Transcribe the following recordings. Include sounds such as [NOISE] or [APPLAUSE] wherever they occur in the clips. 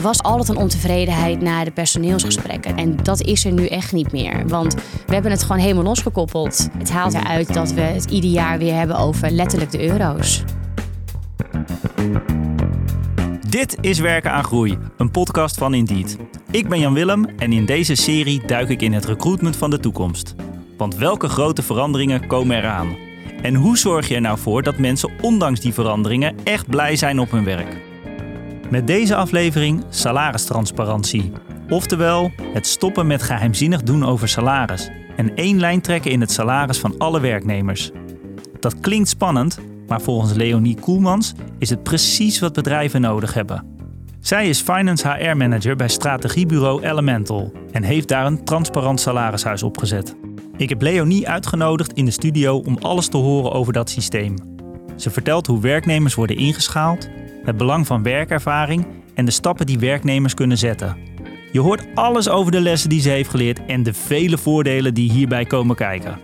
er was altijd een ontevredenheid na de personeelsgesprekken. En dat is er nu echt niet meer. Want we hebben het gewoon helemaal losgekoppeld. Het haalt eruit dat we het ieder jaar weer hebben over letterlijk de euro's. Dit is Werken aan Groei, een podcast van Indeed. Ik ben Jan Willem en in deze serie duik ik in het recruitment van de toekomst. Want welke grote veranderingen komen eraan? En hoe zorg je er nou voor dat mensen ondanks die veranderingen echt blij zijn op hun werk? Met deze aflevering salaristransparantie. Oftewel, het stoppen met geheimzinnig doen over salaris en één lijn trekken in het salaris van alle werknemers. Dat klinkt spannend, maar volgens Leonie Koelmans is het precies wat bedrijven nodig hebben. Zij is Finance HR Manager bij strategiebureau Elemental en heeft daar een transparant salarishuis opgezet. Ik heb Leonie uitgenodigd in de studio om alles te horen over dat systeem. Ze vertelt hoe werknemers worden ingeschaald, het belang van werkervaring en de stappen die werknemers kunnen zetten. Je hoort alles over de lessen die ze heeft geleerd en de vele voordelen die hierbij komen kijken.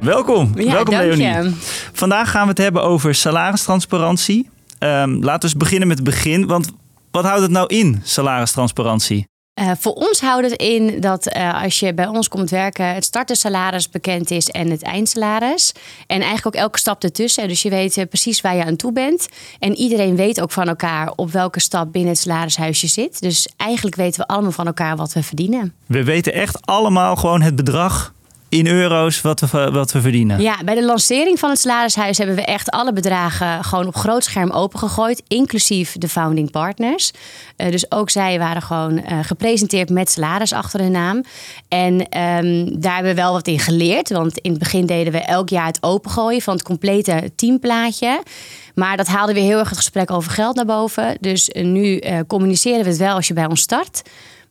Welkom, Ja, welkom je. Leonie. Vandaag gaan we het hebben over salaristransparantie. Ehm, laten we eens beginnen met het begin, want wat houdt het nou in, salaristransparantie? Eh, voor ons houdt het in dat eh, als je bij ons komt werken, het startersalaris bekend is en het eindsalaris. En eigenlijk ook elke stap ertussen. Dus je weet eh, precies waar je aan toe bent. En iedereen weet ook van elkaar op welke stap binnen het salarishuis je zit. Dus eigenlijk weten we allemaal van elkaar wat we verdienen. We weten echt allemaal gewoon het bedrag in euro's wat we, wat we verdienen. Ja, bij de lancering van het salarishuis hebben we echt alle bedragen gewoon op groot scherm opengegooid, inclusief de founding partners. Eh, dus ook zij waren gewoon eh, gepresenteerd met salaris achter hun naam. En ehm, daar hebben we wel wat in geleerd, want in het begin deden we elk jaar het opengooien van het complete teamplaatje. Maar dat haalde weer heel erg het gesprek over geld naar boven. Dus eh, nu communiceren we het wel als je bij ons start.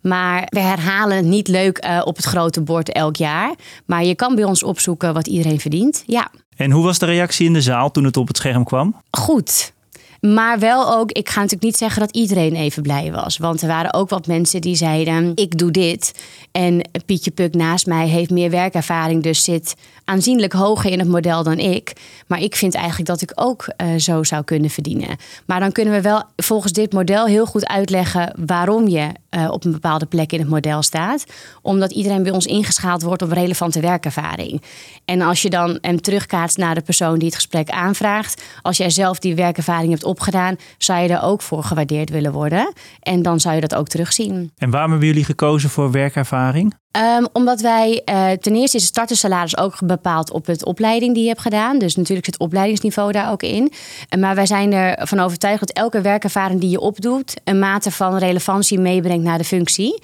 Maar we herhalen het niet leuk eh, op het grote bord elk jaar. Maar je kan bij ons opzoeken wat iedereen verdient. Ja, En hoe was de reactie in de zaal toen het op het scherm kwam? goed. Maar wel ook, ik ga natuurlijk niet zeggen dat iedereen even blij was. Want er waren ook wat mensen die zeiden: Ik doe dit. En Pietje Puk naast mij heeft meer werkervaring, dus zit aanzienlijk hoger in het model dan ik. Maar ik vind eigenlijk dat ik ook eh, zo zou kunnen verdienen. Maar dan kunnen we wel volgens dit model heel goed uitleggen waarom je eh, op een bepaalde plek in het model staat. Omdat iedereen bij ons ingeschaald wordt op relevante werkervaring. En als je dan hem terugkaatst naar de persoon die het gesprek aanvraagt. Als jij zelf die werkervaring hebt opgedaan, zou je er ook voor gewaardeerd willen worden. En dan zou je dat ook terugzien. En waarom hebben jullie gekozen voor werkervaring? Ehm, omdat wij eh, ten eerste is het startersalaris ook bepaald op het opleiding die je hebt gedaan. Dus natuurlijk zit het opleidingsniveau daar ook in. Eh, maar wij zijn ervan overtuigd dat elke werkervaring die je opdoet... een mate van relevantie meebrengt naar de functie.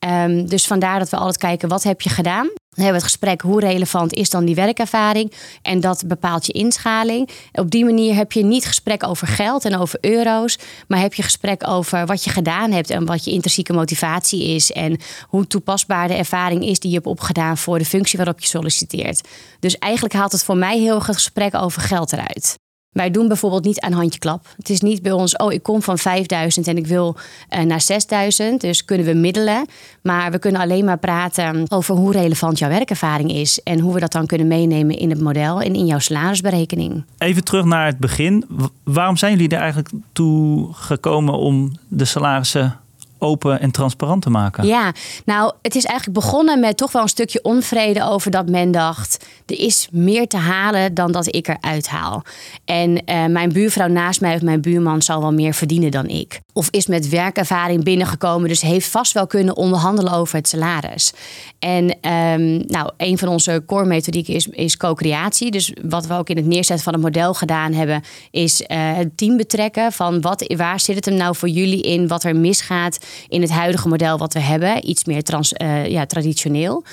Ehm, dus vandaar dat we altijd kijken, wat heb je gedaan? Dan hebben we het gesprek, hoe relevant is dan die werkervaring? En dat bepaalt je inschaling. Op die manier heb je niet gesprek over geld en over euro's, maar heb je gesprek over wat je gedaan hebt en wat je intrinsieke motivatie is en hoe toepasbaar de ervaring is die je hebt opgedaan voor de functie waarop je solliciteert. Dus eigenlijk haalt het voor mij heel het gesprek over geld eruit. Wij doen bijvoorbeeld niet aan handjeklap. Het is niet bij ons, oh, ik kom van 5000 en ik wil eh, naar 6000. Dus kunnen we middelen. Maar we kunnen alleen maar praten over hoe relevant jouw werkervaring is. En hoe we dat dan kunnen meenemen in het model en in jouw salarisberekening. Even terug naar het begin. Waarom zijn jullie er eigenlijk toe gekomen om de salarissen open en transparant te maken? Ja, nou, het is eigenlijk begonnen met toch wel een stukje onvrede over dat men dacht: er is meer te halen dan dat ik eruit haal. En eh, mijn buurvrouw naast mij of mijn buurman zal wel meer verdienen dan ik. Of is met werkervaring binnengekomen, dus heeft vast wel kunnen onderhandelen over het salaris. En ehm, nou, een van onze core methodieken is, is co-creatie. Dus wat we ook in het neerzetten van het model gedaan hebben, is eh, het team betrekken van wat, waar zit het hem nou voor jullie in, wat er misgaat in het huidige model wat we hebben, iets meer eh, ja, traditioneel.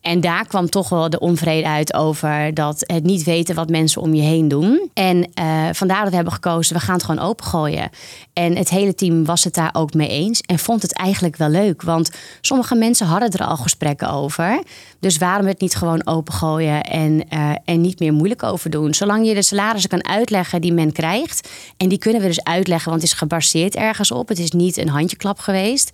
En daar kwam toch wel de onvrede uit over dat het niet weten wat mensen om je heen doen. En eh, vandaar dat we hebben gekozen, we gaan het gewoon opengooien. En het hele team was het daar ook mee eens en vond het eigenlijk wel leuk. Want sommige mensen hadden er al gesprekken over. Dus waarom het niet gewoon opengooien en, eh, en niet meer moeilijk over doen? Zolang je de salarissen kan uitleggen die men krijgt. En die kunnen we dus uitleggen, want het is gebaseerd ergens op. Het is niet een handjeklap geweest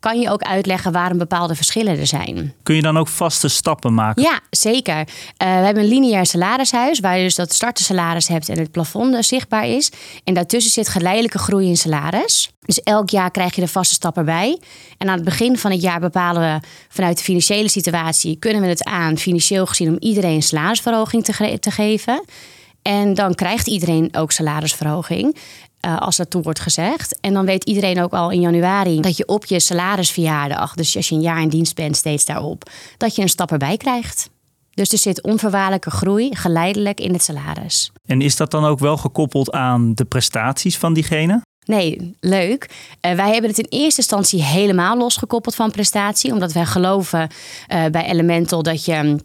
kan je ook uitleggen waarom bepaalde verschillen er zijn. Kun je dan ook vaste stappen maken? Ja, zeker. Uh, we hebben een lineair salarishuis, waar je dus dat startersalaris hebt en het plafond eh, zichtbaar is. En daartussen zit geleidelijke groei in salaris. Dus elk jaar krijg je de vaste stap erbij. En aan het begin van het jaar bepalen we vanuit de financiële situatie, kunnen we het aan, financieel gezien, om iedereen salarisverhoging te, te geven. En dan krijgt iedereen ook salarisverhoging. Uh, als dat toe wordt gezegd. En dan weet iedereen ook al in januari dat je op je salarisverjaardag, dus als je een jaar in dienst bent, steeds daarop, dat je een stap erbij krijgt. Dus er zit onvoorwaardelijke groei geleidelijk in het salaris. En is dat dan ook wel gekoppeld aan de prestaties van diegene? Nee, leuk. Uh, wij hebben het in eerste instantie helemaal losgekoppeld van prestatie, omdat wij geloven uh, bij Elemental dat je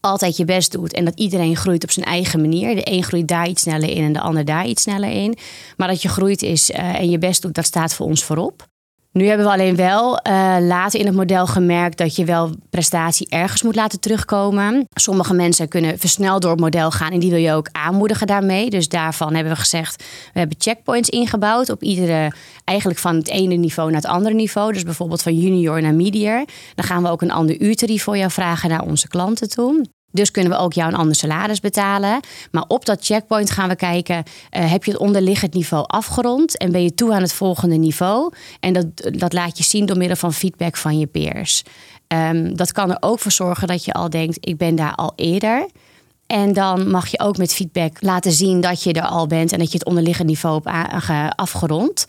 altijd je best doet en dat iedereen groeit op zijn eigen manier. De een groeit daar iets sneller in en de ander daar iets sneller in. Maar dat je groeit is uh, en je best doet, dat staat voor ons voorop. Nu hebben we alleen wel uh, later in het model gemerkt dat je wel prestatie ergens moet laten terugkomen. Sommige mensen kunnen versneld door het model gaan en die wil je ook aanmoedigen daarmee. Dus daarvan hebben we gezegd, we hebben checkpoints ingebouwd op iedere, eigenlijk van het ene niveau naar het andere niveau. Dus bijvoorbeeld van junior naar medior. Dan gaan we ook een ander uurtarief voor jou vragen naar onze klanten toe. Dus kunnen we ook jou een ander salaris betalen. Maar op dat checkpoint gaan we kijken: uh, heb je het onderliggend niveau afgerond en ben je toe aan het volgende niveau? En dat, dat laat je zien door middel van feedback van je peers. Um, dat kan er ook voor zorgen dat je al denkt: ik ben daar al eerder. En dan mag je ook met feedback laten zien dat je er al bent en dat je het onderliggend niveau hebt afgerond.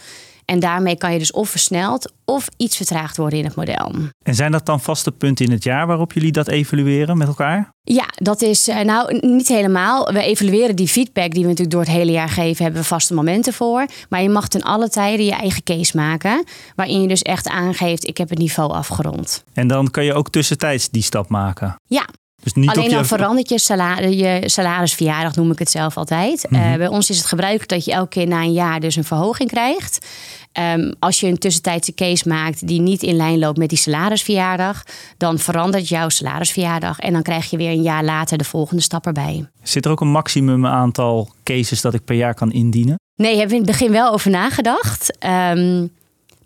En daarmee kan je dus of versneld of iets vertraagd worden in het model. En zijn dat dan vaste punten in het jaar waarop jullie dat evalueren met elkaar? Ja, dat is eh, nou niet helemaal. We evalueren die feedback die we natuurlijk door het hele jaar geven, hebben we vaste momenten voor. Maar je mag ten alle tijden je eigen case maken, waarin je dus echt aangeeft: ik heb het niveau afgerond. En dan kan je ook tussentijds die stap maken. Ja, dus niet Alleen dan verandert je, salaris, je salarisverjaardag, noem ik het zelf altijd. Mm bij ons is het gebruikelijk dat je elke keer na een jaar dus een verhoging krijgt. Um, als je een tussentijdse case maakt die niet in lijn loopt met die salarisverjaardag, dan verandert jouw salarisverjaardag en dan krijg je weer een jaar later de volgende stap erbij. Zit er ook een maximum aantal cases dat ik per jaar kan indienen? Nee, hebben we in het begin wel over nagedacht. Um,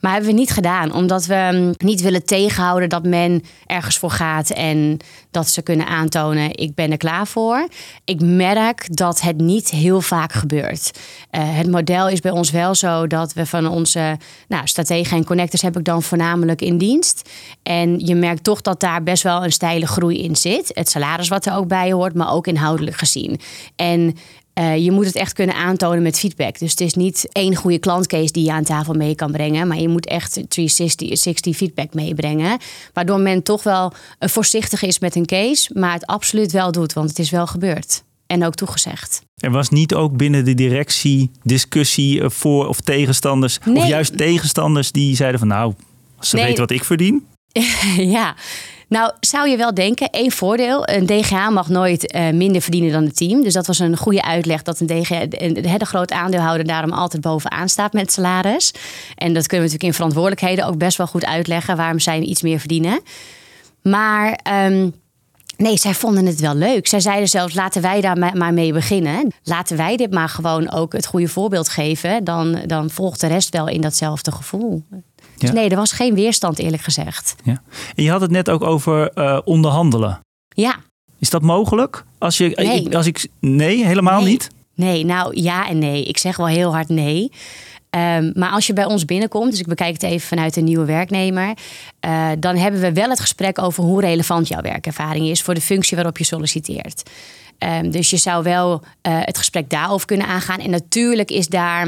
maar hebben we niet gedaan, omdat we mm, niet willen tegenhouden dat men ergens voor gaat en dat ze kunnen aantonen: ik ben er klaar voor. Ik merk dat het niet heel vaak gebeurt. Uh, het model is bij ons wel zo dat we van onze nou, strategen en connectors heb ik dan voornamelijk in dienst. En je merkt toch dat daar best wel een steile groei in zit. Het salaris wat er ook bij hoort, maar ook inhoudelijk gezien. En uh, je moet het echt kunnen aantonen met feedback. Dus het is niet één goede klantcase die je aan tafel mee kan brengen. Maar je moet echt 360 feedback meebrengen. Waardoor men toch wel uh, voorzichtig is met een case. Maar het absoluut wel doet, want het is wel gebeurd. En ook toegezegd. Er was niet ook binnen de directie discussie eh, voor of tegenstanders. Nee. Of juist tegenstanders die zeiden van nou, ze nee. weten wat ik verdien. [LAUGHS] ja, nou, zou je wel denken, één voordeel. Een DGA mag nooit uh, minder verdienen dan het team. Dus dat was een goede uitleg dat een DGA, de, groot aandeelhouder daarom altijd bovenaan staat met salaris. En dat kunnen we natuurlijk in verantwoordelijkheden ook best wel goed uitleggen waarom zij iets meer verdienen. Maar um, Nee, zij vonden het wel leuk. Zij zeiden zelfs: laten wij daar maar mee beginnen. Laten wij dit maar gewoon ook het goede voorbeeld geven. Dan, dan volgt de rest wel in datzelfde gevoel. Dus nee, er was geen weerstand, eerlijk gezegd. Ja. En je had het net ook over uh, onderhandelen. Ja. Is dat mogelijk? Als je, nee. Ik, als ik, nee, helemaal nee. niet? Nee, nou ja en nee. Ik zeg wel heel hard nee. Um, maar als je bij ons binnenkomt, dus ik bekijk het even vanuit een nieuwe werknemer, uh, dan hebben we wel het gesprek over hoe relevant jouw werkervaring is voor de functie waarop je solliciteert. Um, dus je zou wel uh, het gesprek daarover kunnen aangaan. En natuurlijk is daar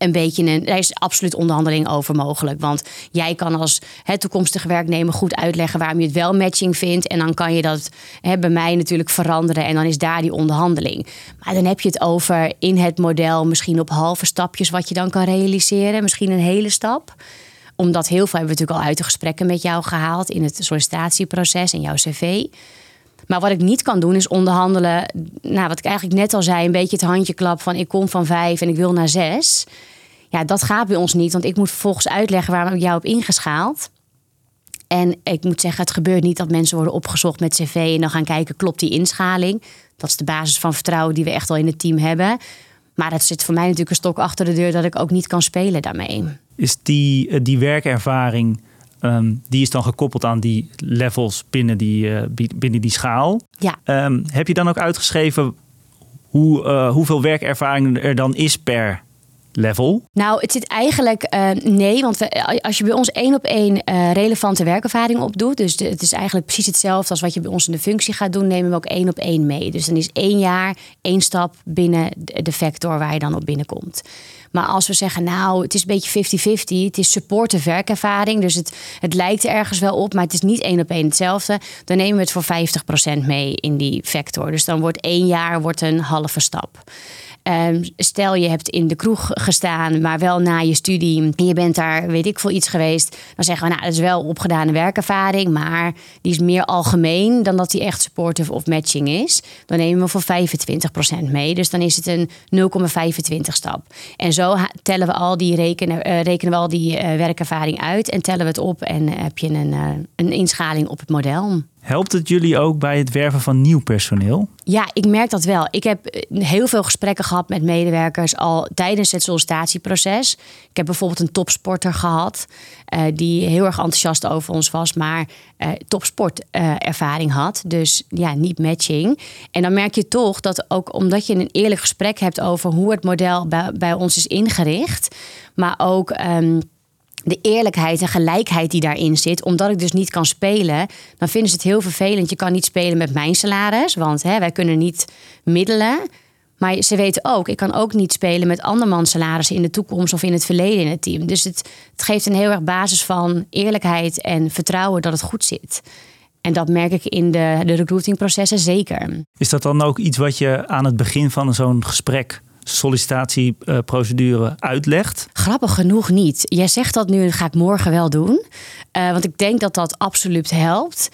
een beetje een. Er is absoluut onderhandeling over mogelijk. Want jij kan als hè, toekomstige werknemer goed uitleggen waarom je het wel matching vindt. En dan kan je dat hè, bij mij natuurlijk veranderen. En dan is daar die onderhandeling. Maar dan heb je het over in het model misschien op halve stapjes wat je dan kan realiseren. Misschien een hele stap omdat heel veel hebben we natuurlijk al uit de gesprekken met jou gehaald in het sollicitatieproces en jouw cv. Maar wat ik niet kan doen is onderhandelen. Nou, wat ik eigenlijk net al zei, een beetje het handjeklap van ik kom van vijf en ik wil naar zes. Ja, dat gaat bij ons niet, want ik moet vervolgens uitleggen waarom ik jou heb ingeschaald. En ik moet zeggen, het gebeurt niet dat mensen worden opgezocht met cv en dan gaan kijken, klopt die inschaling? Dat is de basis van vertrouwen die we echt al in het team hebben. Maar het zit voor mij natuurlijk een stok achter de deur dat ik ook niet kan spelen daarmee. Is die, eh, die werkervaring Ehm, die is dan gekoppeld aan die levels binnen die, uh, binnen die schaal. Ja. Um, heb je dan ook uitgeschreven hoe, uh, hoeveel werkervaring er dan is per level? Nou, het zit eigenlijk uh, nee, want we, als je bij ons één op één uh, relevante werkervaring opdoet, dus het is eigenlijk precies hetzelfde als wat je bij ons in de functie gaat doen, nemen we ook één op één mee. Dus dan is één jaar één stap binnen de vector waar je dan op binnenkomt. Maar als we zeggen, nou, het is een beetje 50-50, het is supportive werkervaring, dus het, het lijkt ergens wel op, maar het is niet één op één hetzelfde, dan nemen we het voor 50% mee in die vector. Dus dan wordt één jaar wordt een halve stap. Um, stel je hebt in de kroeg gestaan, maar wel na je studie. Je bent daar, weet ik veel, iets geweest. Dan zeggen we, nou, dat is wel opgedane werkervaring. Maar die is meer algemeen dan dat die echt supportive of matching is. Dan nemen we voor 25% mee. Dus dan is het een 0,25 stap. En zo tellen we al die rekenen, uh, rekenen we al die uh, werkervaring uit. En tellen we het op. En heb je een, een inschaling op het model. Helpt het jullie ook bij het werven van nieuw personeel? Ja, ik merk dat wel. Ik heb eh, heel veel gesprekken gehad met medewerkers al tijdens het sollicitatieproces. Ik heb bijvoorbeeld een topsporter gehad uh, die heel erg enthousiast over ons was, maar uh, topsportervaring had. Dus ja, niet matching. En dan merk je toch dat ook omdat je een eerlijk gesprek hebt over hoe het model bij, bij ons is ingericht, maar ook. Um, de eerlijkheid en gelijkheid die daarin zit, omdat ik dus niet kan spelen, dan vinden ze het heel vervelend. Je kan niet spelen met mijn salaris, want hè, wij kunnen niet middelen. Maar ze weten ook, ik kan ook niet spelen met andermans salarissen in de toekomst of in het verleden in het team. Dus het, het geeft een heel erg basis van eerlijkheid en vertrouwen dat het goed zit. En dat merk ik in de, de recruitingprocessen zeker. Is dat dan ook iets wat je aan het begin van zo'n gesprek sollicitatieprocedure uitlegt? Grappig genoeg niet. Jij zegt dat nu, dat ga ik morgen wel doen. Uh, want ik denk dat dat absoluut helpt.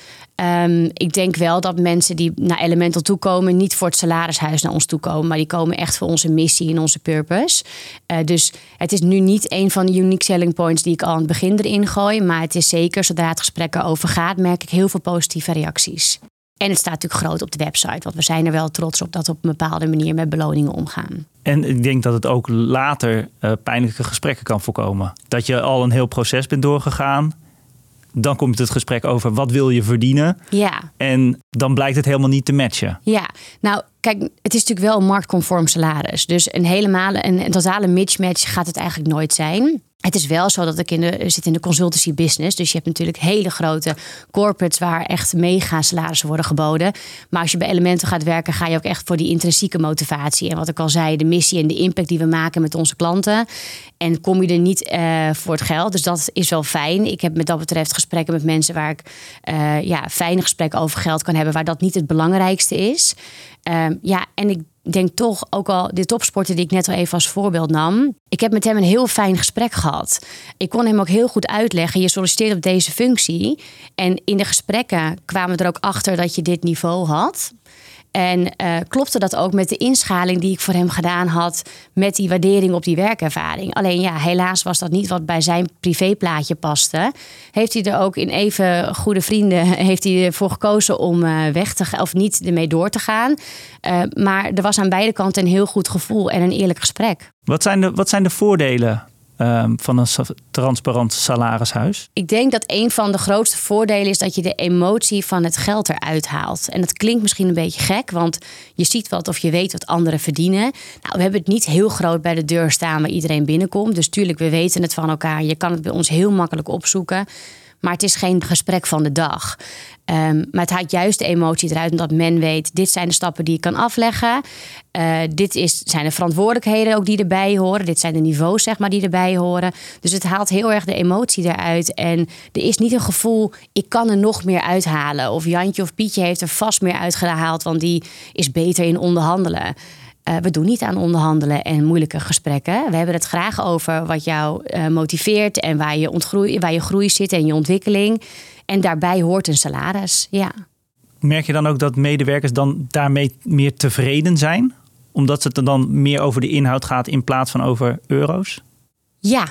Um, ik denk wel dat mensen die naar Elemental toekomen, niet voor het salarishuis naar ons toekomen, maar die komen echt voor onze missie en onze purpose. Uh, dus het is nu niet een van de unique selling points die ik al aan het begin erin gooi, maar het is zeker zodra het gesprek erover gaat, merk ik heel veel positieve reacties. En het staat natuurlijk groot op de website, want we zijn er wel trots op dat we op een bepaalde manier met beloningen omgaan. En ik denk dat het ook later uh, pijnlijke gesprekken kan voorkomen. Dat je al een heel proces bent doorgegaan. Dan komt het gesprek over wat wil je verdienen. Ja. En dan blijkt het helemaal niet te matchen. Ja, nou kijk, het is natuurlijk wel een marktconform salaris. Dus een helemaal een, totale mismatch gaat het eigenlijk nooit zijn. Het is wel zo dat ik in de, zit in de consultancy business. Dus je hebt natuurlijk hele grote corporates waar echt mega salarissen worden geboden. Maar als je bij elementen gaat werken, ga je ook echt voor die intrinsieke motivatie. En wat ik al zei, de missie en de impact die we maken met onze klanten. En kom je er niet uh, voor het geld. Dus dat is wel fijn. Ik heb met dat betreft gesprekken met mensen waar ik uh, ja, fijne gesprekken over geld kan hebben, waar dat niet het belangrijkste is. Uh, ja, en ik denk toch, ook al de topsporter die ik net al even als voorbeeld nam. Ik heb met hem een heel fijn gesprek gehad. Ik kon hem ook heel goed uitleggen. Je solliciteert op deze functie. En in de gesprekken kwamen we er ook achter dat je dit niveau had. En uh, klopte dat ook met de inschaling die ik voor hem gedaan had met die waardering op die werkervaring. Alleen ja, helaas was dat niet wat bij zijn privéplaatje paste. Heeft hij er ook in even goede vrienden [LAUGHS] heeft hij ervoor gekozen om uh, weg te gaan of niet ermee door te gaan. Uh, maar er was aan beide kanten een heel goed gevoel en een eerlijk gesprek. Wat zijn de, wat zijn de voordelen um, van een transparant salarishuis? Ik denk dat een van de grootste voordelen is dat je de emotie van het geld eruit haalt. En dat klinkt misschien een beetje gek, want je ziet wat of je weet wat anderen verdienen. Nou, we hebben het niet heel groot bij de deur staan waar iedereen binnenkomt. Dus tuurlijk, we weten het van elkaar. Je kan het bij ons heel makkelijk opzoeken. Maar het is geen gesprek van de dag. Um, maar het haalt juist de emotie eruit omdat men weet: dit zijn de stappen die ik kan afleggen. Uh, dit is, zijn de verantwoordelijkheden ook die erbij horen. Dit zijn de niveaus zeg maar, die erbij horen. Dus het haalt heel erg de emotie eruit. En er is niet een gevoel: ik kan er nog meer uithalen. Of Jantje of Pietje heeft er vast meer uitgehaald, want die is beter in onderhandelen. Uh, we doen niet aan onderhandelen en moeilijke gesprekken. We hebben het graag over wat jou uh, motiveert en waar je, ontgroei, waar je groei zit en je ontwikkeling. En daarbij hoort een salaris. Ja. Merk je dan ook dat medewerkers dan daarmee meer tevreden zijn? Omdat het er dan meer over de inhoud gaat in plaats van over euro's? Ja,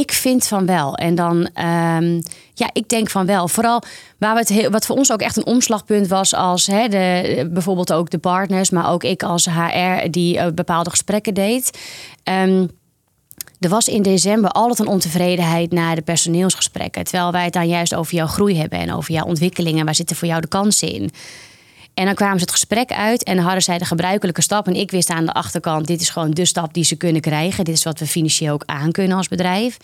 ik vind van wel. En dan, um, ja, ik denk van wel. Vooral waar we het heel, wat voor ons ook echt een omslagpunt was, als hè, de, bijvoorbeeld ook de partners, maar ook ik als HR die uh, bepaalde gesprekken deed. Um, er was in december altijd een ontevredenheid na de personeelsgesprekken. Terwijl wij het dan juist over jouw groei hebben en over jouw ontwikkelingen. Waar zitten voor jou de kansen in? En dan kwamen ze het gesprek uit en hadden zij de gebruikelijke stap. En ik wist aan de achterkant, dit is gewoon de stap die ze kunnen krijgen. Dit is wat we financieel ook aan kunnen als bedrijf.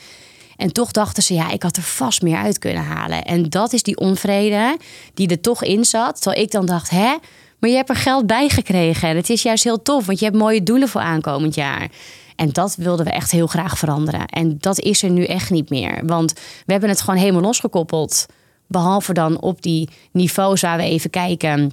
En toch dachten ze, ja, ik had er vast meer uit kunnen halen. En dat is die onvrede die er toch in zat. Terwijl ik dan dacht, hè, maar je hebt er geld bij gekregen. En het is juist heel tof, want je hebt mooie doelen voor aankomend jaar. En dat wilden we echt heel graag veranderen. En dat is er nu echt niet meer. Want we hebben het gewoon helemaal losgekoppeld. Behalve dan op die niveaus waar we even kijken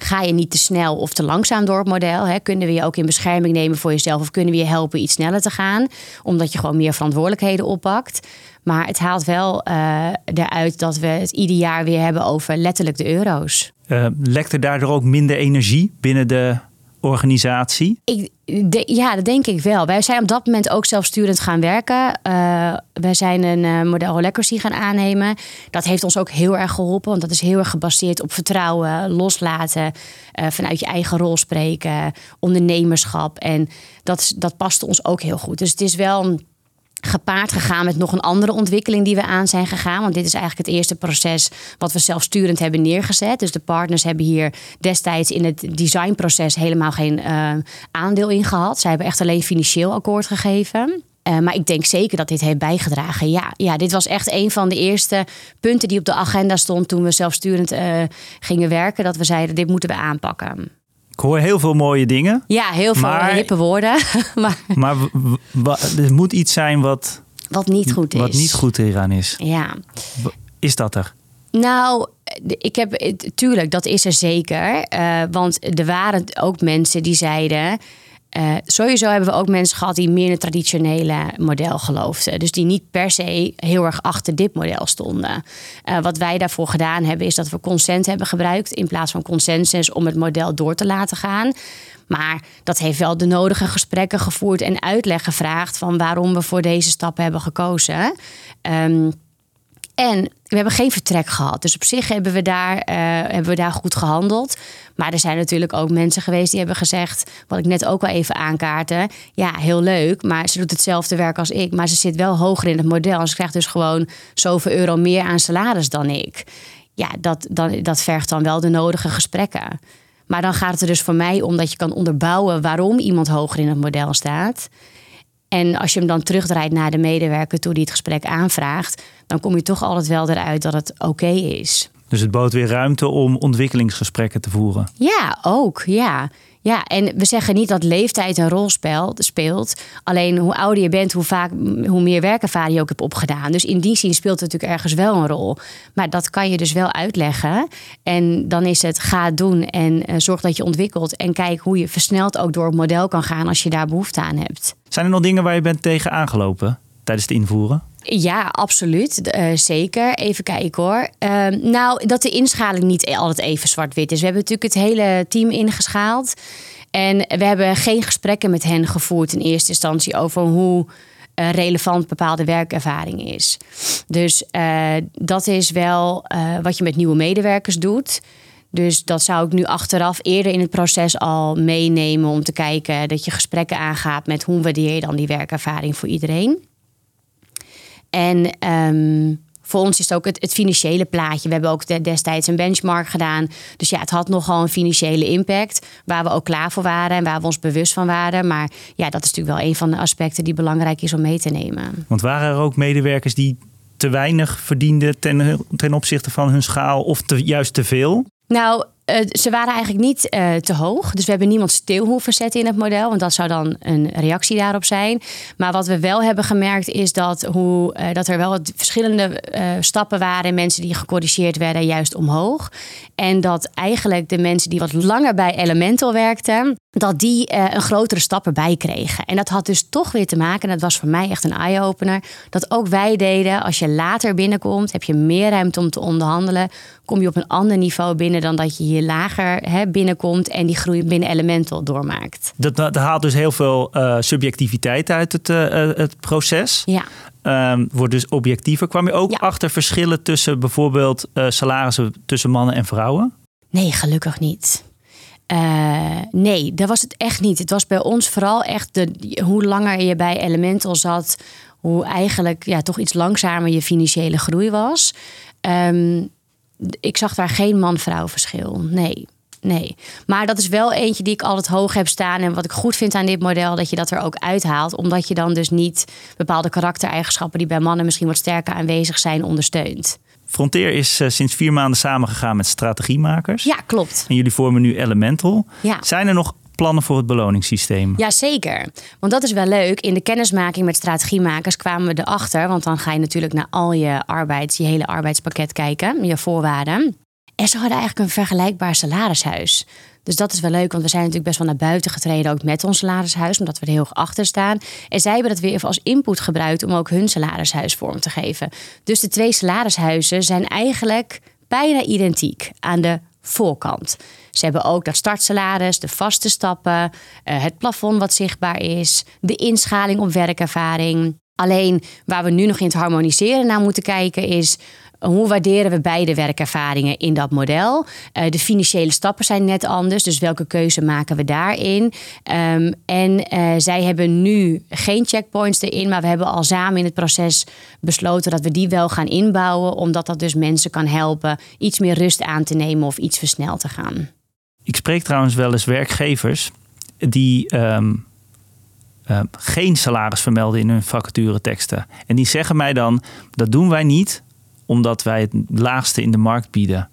Ga je niet te snel of te langzaam door het model? Hè? Kunnen we je ook in bescherming nemen voor jezelf? Of kunnen we je helpen iets sneller te gaan? Omdat je gewoon meer verantwoordelijkheden oppakt. Maar het haalt wel uh, eruit dat we het ieder jaar weer hebben over letterlijk de euro's. Uh, lekt er daardoor ook minder energie binnen de organisatie? Ik, ja, dat denk ik wel. Wij zijn op dat moment ook zelfsturend gaan werken. Uh, wij zijn een uh, model Holacracy gaan aannemen. Dat heeft ons ook heel erg geholpen. Want dat is heel erg gebaseerd op vertrouwen, loslaten, uh, vanuit je eigen rol spreken, ondernemerschap. En dat, dat paste ons ook heel goed. Dus het is wel gepaard gegaan met nog een andere ontwikkeling die we aan zijn gegaan. Want dit is eigenlijk het eerste proces wat we zelfsturend hebben neergezet. Dus de partners hebben hier destijds in het designproces helemaal geen uh, aandeel in gehad. Zij hebben echt alleen financieel akkoord gegeven. Uh, maar ik denk zeker dat dit heeft bijgedragen. Ja, ja, dit was echt een van de eerste punten die op de agenda stond toen we zelfsturend uh, gingen werken. Dat we zeiden, dit moeten we aanpakken. Ik hoor heel veel mooie dingen. Ja, heel veel maar, hippe woorden. [LAUGHS] maar maar er moet iets zijn wat... Wat niet goed is. Wat niet goed eraan is. Ja. Is dat er? Nou, ik heb, tuurlijk, dat is er zeker. Uh, want er waren ook mensen die zeiden... Uh, sowieso hebben we ook mensen gehad die meer in het traditionele model geloofden. Dus die niet per se heel erg achter dit model stonden. Uh, wat wij daarvoor gedaan hebben, is dat we consent hebben gebruikt in plaats van consensus om het model door te laten gaan. Maar dat heeft wel de nodige gesprekken gevoerd en uitleg gevraagd van waarom we voor deze stap hebben gekozen. Um, en we hebben geen vertrek gehad. Dus op zich hebben we, daar, uh, hebben we daar goed gehandeld. Maar er zijn natuurlijk ook mensen geweest die hebben gezegd, wat ik net ook al even aankaarten. Ja, heel leuk, maar ze doet hetzelfde werk als ik. Maar ze zit wel hoger in het model. En ze krijgt dus gewoon zoveel euro meer aan salaris dan ik. Ja, dat, dan, dat vergt dan wel de nodige gesprekken. Maar dan gaat het er dus voor mij om dat je kan onderbouwen waarom iemand hoger in het model staat. En als je hem dan terugdraait naar de medewerker toe die het gesprek aanvraagt, dan kom je toch altijd wel eruit dat het oké is. Dus het bood weer ruimte om ontwikkelingsgesprekken te voeren. Ja, ook. Ja. Ja, en we zeggen niet dat leeftijd een rol speelt. Alleen hoe ouder je bent, hoe, vaak, hoe meer werkervaring je ook hebt opgedaan. Dus in die zin speelt het natuurlijk ergens wel een rol. Maar dat kan je dus wel uitleggen. En dan is het ga doen en uh, zorg dat je ontwikkelt. En kijk hoe je versneld ook door het model kan gaan als je daar behoefte aan hebt. Zijn er nog dingen waar je bent tegen aangelopen tijdens het invoeren? Ja, absoluut. Uh, zeker. Even kijken hoor. Uh, nou, dat de inschaling niet altijd even zwart-wit is. We hebben natuurlijk het hele team ingeschaald. En we hebben geen gesprekken met hen gevoerd in eerste instantie over hoe uh, relevant bepaalde werkervaring is. Dus uh, dat is wel wat je met nieuwe medewerkers doet. Dus dat zou ik nu achteraf eerder in het proces al meenemen om te kijken dat je gesprekken aangaat met hoe waardeer je dan die werkervaring voor iedereen. En um, voor ons is het ook het, het, financiële plaatje. We hebben ook destijds een benchmark gedaan. Dus ja, het had nogal een financiële impact. Waar we ook klaar voor waren en waar we ons bewust van waren. Maar ja, dat is natuurlijk wel een van de aspecten die belangrijk is om mee te nemen. Want waren er ook medewerkers die te weinig verdienden ten, ten opzichte van hun schaal of te, juist te veel? Nou, uh, ze waren eigenlijk niet uh, te hoog. Dus we hebben niemand stil hoeven zetten in het model. Want dat zou dan een reactie daarop zijn. Maar wat we wel hebben gemerkt is dat, hoe, uh, dat er wel wat verschillende stappen waren. Mensen die gecorrigeerd werden juist omhoog. En dat eigenlijk de mensen die wat langer bij Elemental werkten dat die een grotere stap erbij kregen. En dat had dus toch weer te maken, en dat was voor mij echt een eye-opener, dat ook wij deden, als je later binnenkomt, heb je meer ruimte om te onderhandelen, kom je op een ander niveau binnen dan dat je hier lager hè, binnenkomt en die groei binnen Elemental doormaakt. Dat, dat haalt dus heel veel uh, subjectiviteit uit het, uh, het proces. Ja. Um, wordt dus objectiever. Kwam je ook ja. achter verschillen tussen bijvoorbeeld salarissen tussen mannen en vrouwen? Nee, gelukkig niet. Uh, nee, dat was het echt niet. Het was bij ons vooral echt de, hoe langer je bij Elemental zat, hoe eigenlijk ja, toch iets langzamer je financiële groei was. Um, ik zag daar geen man-vrouw verschil. Nee. Nee, maar dat is wel eentje die ik altijd hoog heb staan. En wat ik goed vind aan dit model, dat je dat er ook uithaalt. Omdat je dan dus niet bepaalde karaktereigenschappen die bij mannen misschien wat sterker aanwezig zijn, ondersteunt. Frontier is uh, sinds vier maanden samengegaan met strategiemakers. Ja, klopt. En jullie vormen nu Elemental. Ja. Zijn er nog plannen voor het beloningssysteem? Jazeker, want dat is wel leuk. In de kennismaking met strategiemakers kwamen we erachter, want dan ga je natuurlijk naar al je arbeids, je hele arbeidspakket kijken, je voorwaarden. En ze hadden eigenlijk een vergelijkbaar salarishuis. Dus dat is wel leuk, want we zijn natuurlijk best wel naar buiten getreden, ook met ons salarishuis, omdat we er heel erg achter staan. En zij hebben dat weer even als input gebruikt om ook hun salarishuis vorm te geven. Dus de twee salarishuizen zijn eigenlijk bijna identiek aan de voorkant. Ze hebben ook dat startsalaris, de vaste stappen, eh, het plafond wat zichtbaar is, de inschaling op werkervaring. Alleen waar we nu nog in het harmoniseren naar moeten kijken is hoe waarderen we beide werkervaringen in dat model? Uh, de financiële stappen zijn net anders, dus welke keuze maken we daarin? Um, en zij hebben nu geen checkpoints erin, maar we hebben al samen in het proces besloten dat we die wel gaan inbouwen, omdat dat dus mensen kan helpen iets meer rust aan te nemen of iets versneld te gaan. Ik spreek trouwens wel eens werkgevers die um, uh, geen salaris vermelden in hun vacatureteksten. En die zeggen mij dan: dat doen wij niet omdat wij het laagste in de markt bieden.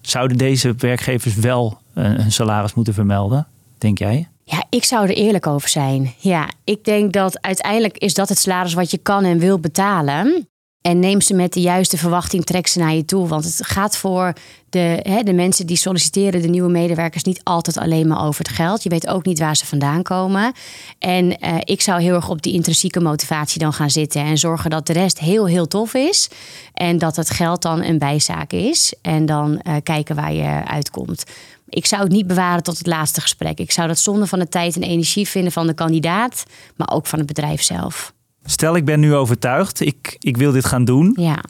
Zouden deze werkgevers wel een salaris moeten vermelden, denk jij? Ja, ik zou er eerlijk over zijn. Ja, ik denk dat uiteindelijk is dat het salaris wat je kan en wil betalen. En neem ze met de juiste verwachting, trek ze naar je toe. Want het gaat voor de, hè, de mensen die solliciteren, de nieuwe medewerkers, niet altijd alleen maar over het geld. Je weet ook niet waar ze vandaan komen. En uh, ik zou heel erg op die intrinsieke motivatie dan gaan zitten en zorgen dat de rest heel, heel tof is. En dat het geld dan een bijzaak is. En dan uh, kijken waar je uitkomt. Ik zou het niet bewaren tot het laatste gesprek. Ik zou dat zonde van de tijd en energie vinden van de kandidaat, maar ook van het bedrijf zelf. Stel, ik ben nu overtuigd, ik, ik wil dit gaan doen. Ja.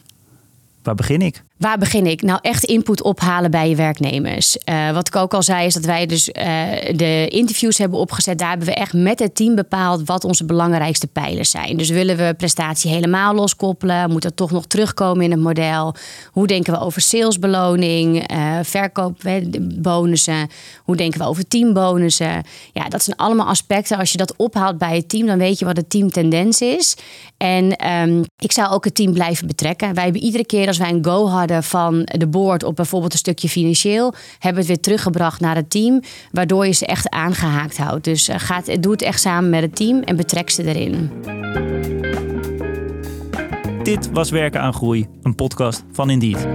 Waar begin ik? Waar begin ik? Nou, echt input ophalen bij je werknemers. Uh, wat ik ook al zei, is dat wij dus uh, de interviews hebben opgezet. Daar hebben we echt met het team bepaald wat onze belangrijkste pijlers zijn. Dus willen we prestatie helemaal loskoppelen? Moet dat toch nog terugkomen in het model? Hoe denken we over salesbeloning, uh, verkoopbonussen? Hoe denken we over teambonussen? Ja, dat zijn allemaal aspecten. Als je dat ophaalt bij het team, dan weet je wat de teamtendens is. En um, ik zou ook het team blijven betrekken. Wij hebben iedere keer als wij een go hadden van de boord op bijvoorbeeld een stukje financieel, hebben het weer teruggebracht naar het team, waardoor je ze echt aangehaakt houdt. Dus uh, gaat, doe het echt samen met het team en betrek ze erin. Dit was Werken aan Groei, een podcast van Indeed.